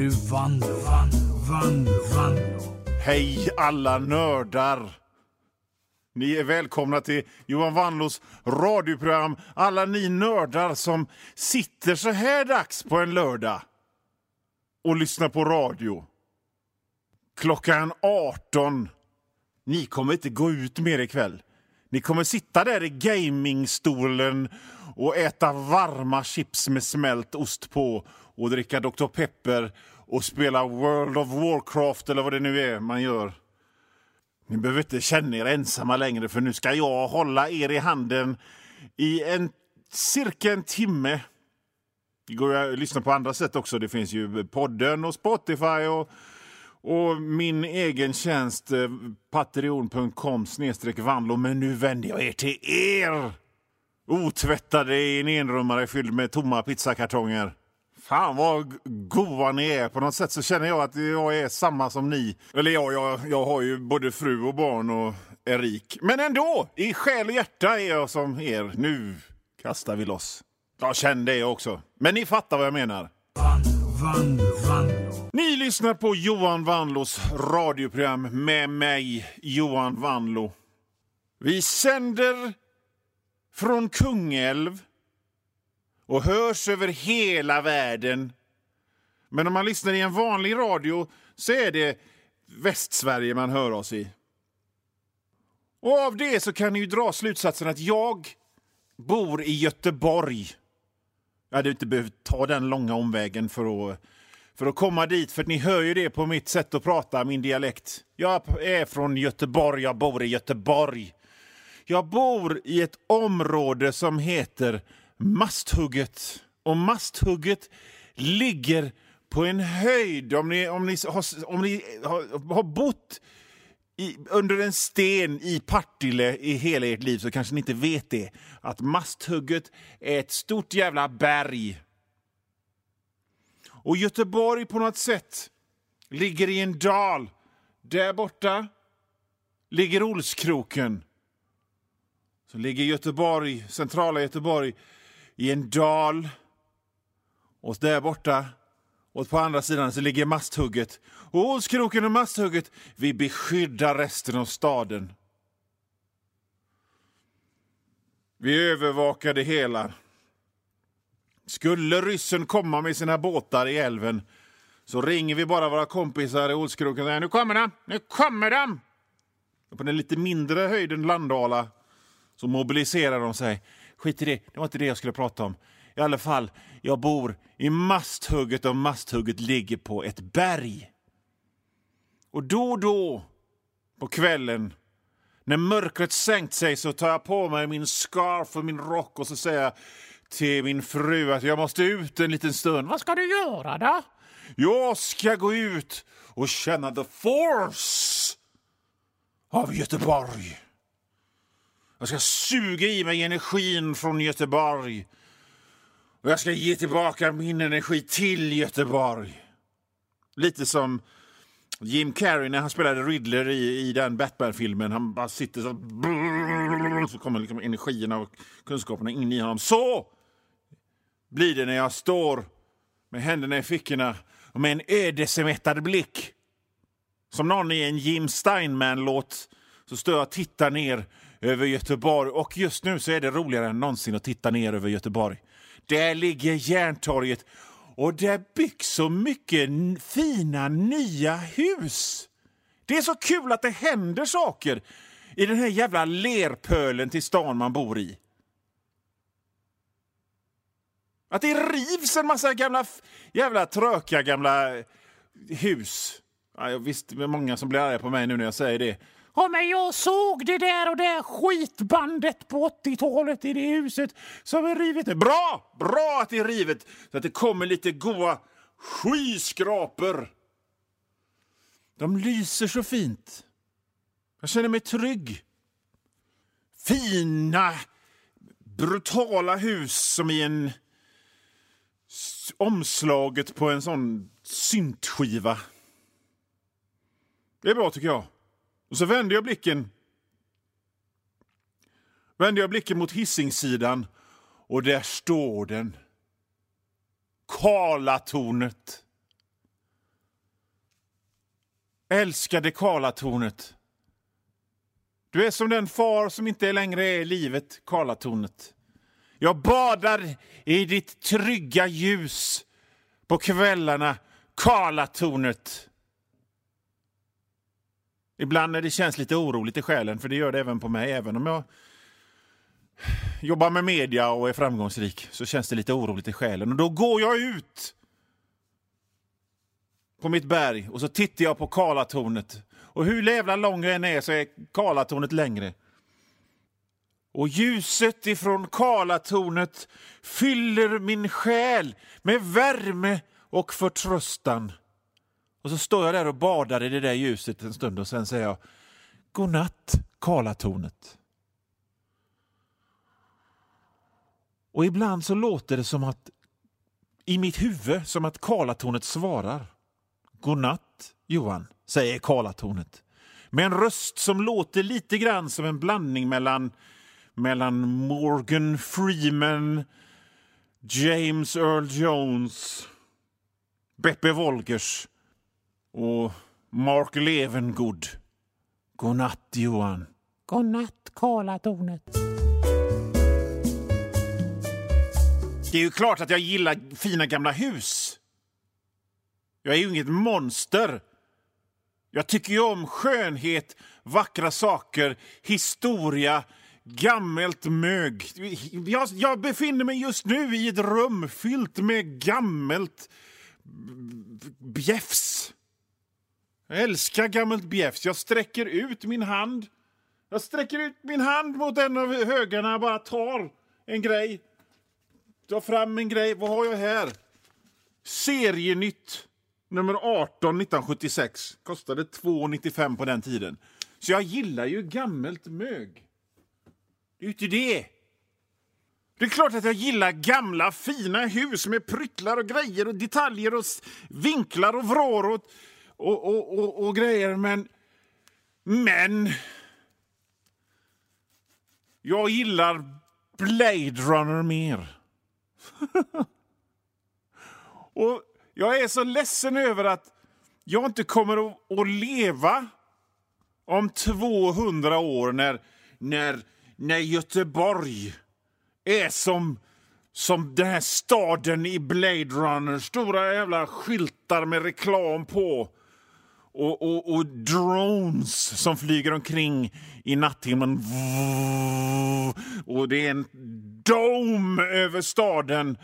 nu Vanlo, Vanlo, Vanlo, Vanlo. Hej alla nördar! Ni är välkomna till Johan Wanlos radioprogram. Alla ni nördar som sitter så här dags på en lördag och lyssnar på radio. Klockan 18. Ni kommer inte gå ut mer ikväll. Ni kommer sitta där i gamingstolen och äta varma chips med smält ost på och dricka Dr Pepper och spela World of Warcraft eller vad det nu är man gör. Ni behöver inte känna er ensamma längre för nu ska jag hålla er i handen i en cirka en timme. Det går att lyssna på andra sätt också. Det finns ju podden och Spotify och, och min egen tjänst eh, patreon.com snedstreck vandlo. Men nu vänder jag er till er! Otvättade i en enrummare fylld med tomma pizzakartonger. Fan vad goa ni är. På något sätt så känner jag att jag är samma som ni. Eller ja, jag, jag har ju både fru och barn och är rik. Men ändå, i själ och hjärta är jag som er. Nu kastar vi loss. Jag kände det också. Men ni fattar vad jag menar. Vanlo, Ni lyssnar på Johan Vanlos radioprogram med mig, Johan Vanlo. Vi sänder från Kungälv och hörs över hela världen. Men om man lyssnar i en vanlig radio så är det Västsverige man hör oss i. Och av det så kan ni ju dra slutsatsen att jag bor i Göteborg. Jag hade inte behövt ta den långa omvägen för att, för att komma dit, för ni hör ju det på mitt sätt att prata, min dialekt. Jag är från Göteborg, jag bor i Göteborg. Jag bor i ett område som heter Masthugget. Och Masthugget ligger på en höjd. Om ni, om ni, har, om ni har, har bott i, under en sten i Partille i hela ert liv så kanske ni inte vet det. Att Masthugget är ett stort jävla berg. Och Göteborg på något sätt ligger i en dal. Där borta ligger Olskroken. Så ligger Göteborg, centrala Göteborg i en dal. Och där borta och på andra sidan så ligger Masthugget. Och Olskroken och Masthugget, vi beskyddar resten av staden. Vi övervakar det hela. Skulle ryssen komma med sina båtar i älven så ringer vi bara våra kompisar i Olskroken och säger nu kommer de, nu kommer de! Och på den lite mindre höjden Landala så mobiliserar de sig. Skit i det, det var inte det jag skulle prata om. I alla fall, jag bor i Masthugget och Masthugget ligger på ett berg. Och då och då på kvällen när mörkret sänkt sig så tar jag på mig min scarf och min rock och så säger jag till min fru att jag måste ut en liten stund. Vad ska du göra då? Jag ska gå ut och känna the force av Göteborg. Jag ska suga i mig energin från Göteborg. Och jag ska ge tillbaka min energi till Göteborg. Lite som Jim Carrey när han spelade Riddler i, i den Batman-filmen. Han bara sitter så... Så kommer liksom energierna och kunskaperna in i honom. Så blir det när jag står med händerna i fickorna och med en ödesmättad blick. Som någon i en Jim Steinman-låt så står jag och tittar ner över Göteborg. Och just nu så är det roligare än någonsin att titta ner över Göteborg. Där ligger Järntorget och där byggs så mycket fina nya hus. Det är så kul att det händer saker i den här jävla lerpölen till stan man bor i. Att det rivs en massa gamla, jävla tröka gamla hus. Ja, visst, det är många som blir arga på mig nu när jag säger det. Ja, men jag såg det där och det skitbandet på 80-talet i det huset som är rivet. Bra! Bra att det är rivet så att det kommer lite goa skyskrapor. De lyser så fint. Jag känner mig trygg. Fina, brutala hus som i en omslaget på en sån syntskiva. Det är bra tycker jag. Och så vände jag blicken vände jag blicken mot Hisingssidan och där står den. Karlatornet. Älskade Karlatornet. Du är som den far som inte längre är i livet, Karlatornet. Jag badar i ditt trygga ljus på kvällarna, Karlatornet. Ibland när det känns lite oroligt i själen, för det gör det även på mig, även om jag jobbar med media och är framgångsrik, så känns det lite oroligt i själen. Och då går jag ut på mitt berg och så tittar jag på Karlatornet. Och hur jävla lång jag än är så är Karlatornet längre. Och ljuset ifrån Karlatornet fyller min själ med värme och förtröstan. Och så står jag där och badar i det där ljuset en stund och sen säger jag Godnatt, Karlatornet. Och ibland så låter det som att i mitt huvud som att Karlatornet svarar. Godnatt, Johan, säger Karlatornet. Med en röst som låter lite grann som en blandning mellan, mellan Morgan Freeman, James Earl Jones, Beppe Wolgers och Mark Levengood. Godnatt, Johan. Godnatt, Karlatornet. Det är ju klart att jag gillar fina gamla hus. Jag är ju inget monster. Jag tycker ju om skönhet, vackra saker, historia, gammalt mög. Jag, jag befinner mig just nu i ett rum fyllt med gammalt bjäfs. Jag älskar gammalt bjäfs. Jag sträcker ut min hand. Jag sträcker ut min hand mot en av högarna och bara tar en grej. Tar fram en grej. Vad har jag här? Serienytt nummer 18 1976. Kostade 2,95 på den tiden. Så jag gillar ju gammalt mög. Det är ju inte det. Det är klart att jag gillar gamla fina hus med pryttlar och grejer och detaljer och vinklar och vrår och, och, och, och, och grejer, men... Men... Jag gillar Blade Runner mer. och jag är så ledsen över att jag inte kommer att, att leva om 200 år när, när, när Göteborg är som, som den här staden i Blade Runner. Stora jävla skyltar med reklam på. Och, och, och drones som flyger omkring i natthimlen. Och det är en dome över staden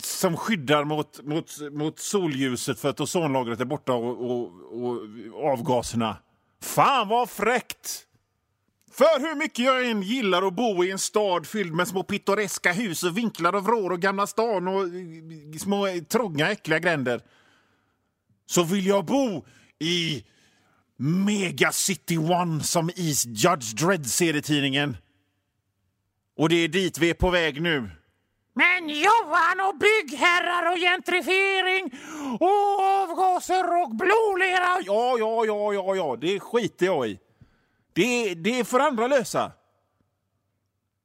som skyddar mot, mot, mot solljuset för att ozonlagret är borta och, och, och avgaserna. Fan vad fräckt! För hur mycket jag än gillar att bo i en stad fylld med små pittoreska hus och vinklar och vrår och Gamla stan och eh, små eh, trånga äckliga gränder så vill jag bo i Mega City One som i Judge Dredd-serietidningen. Och det är dit vi är på väg nu. Men Johan och byggherrar och gentrifiering och avgaser och blodlera. Ja, ja, ja, ja, ja, det skiter jag i. Det, det får andra lösa.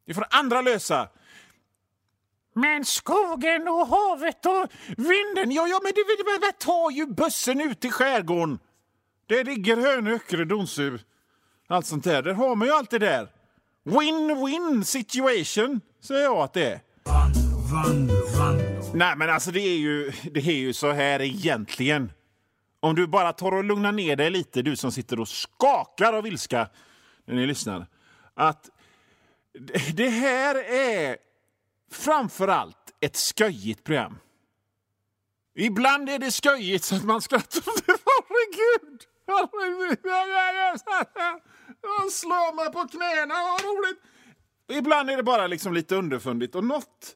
Det får andra lösa. Men skogen och havet och vinden, ja, ja, men det, det, det tar ju bussen ut i skärgården. Det ligger Hönö, Öckerö, Donsö, allt sånt där. Där har man ju det där. Win-win situation, säger jag att det är. Vanlo, vanlo. Nej, men alltså det är ju, det är ju så här egentligen. Om du bara tar och lugnar ner dig lite, du som sitter och skakar av ilska när ni lyssnar. Att det här är framför allt ett sköjigt program. Ibland är det sköjigt så att man skrattar. Herregud! Jag slår mig på knäna, vad roligt! Ibland är det bara liksom lite underfundigt. Och något,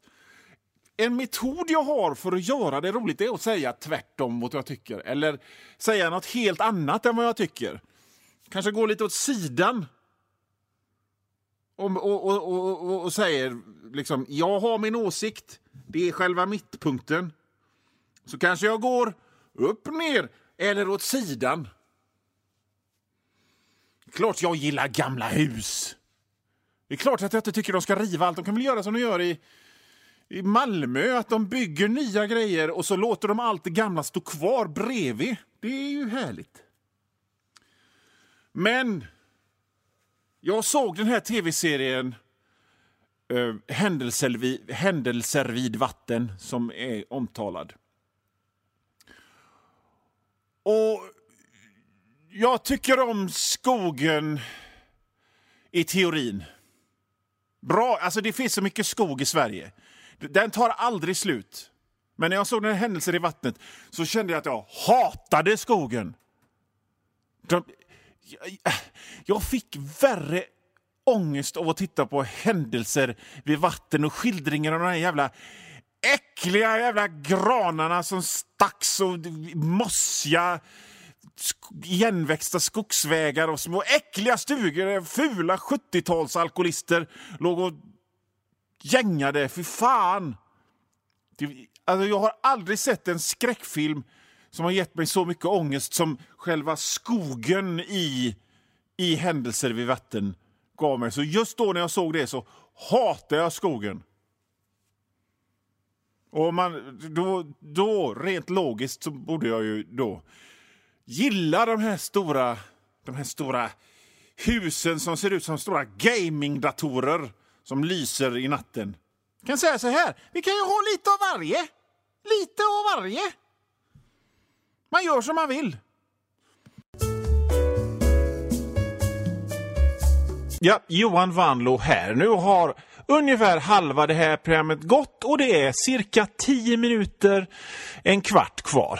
en metod jag har för att göra det roligt är att säga tvärtom mot vad jag tycker. Eller säga något helt annat än vad jag tycker. Kanske gå lite åt sidan. Och, och, och, och, och säger liksom, jag har min åsikt. Det är själva mittpunkten. Så kanske jag går upp, ner eller åt sidan. Klart jag gillar gamla hus. Det är klart att jag inte tycker de ska riva allt. De kan väl göra som de gör i, i Malmö, att de bygger nya grejer och så låter de allt det gamla stå kvar bredvid. Det är ju härligt. Men jag såg den här tv-serien eh, händelser, vid, händelser vid vatten som är omtalad. Och jag tycker om skogen i teorin. Bra, alltså det finns så mycket skog i Sverige. Den tar aldrig slut. Men när jag såg den här händelsen i vattnet så kände jag att jag hatade skogen. De, jag, jag fick värre ångest av att titta på händelser vid vatten och skildringar av de här jävla äckliga jävla granarna som stacks och mossiga igenväxta skogsvägar och små äckliga stugor där fula 70-talsalkoholister låg och gängade. Fy fan! Alltså, jag har aldrig sett en skräckfilm som har gett mig så mycket ångest som själva skogen i, i Händelser vid vatten gav mig. Så just då när jag såg det så hatade jag skogen. Och man, då, då, rent logiskt, så borde jag ju då gilla de här stora, de här stora husen som ser ut som stora gamingdatorer som lyser i natten. Jag kan säga så här, vi kan ju ha lite av varje. Lite av varje. Man gör som man vill. Ja, Johan Vanlo här. Nu har ungefär halva det här programmet gått och det är cirka 10 minuter, en kvart kvar.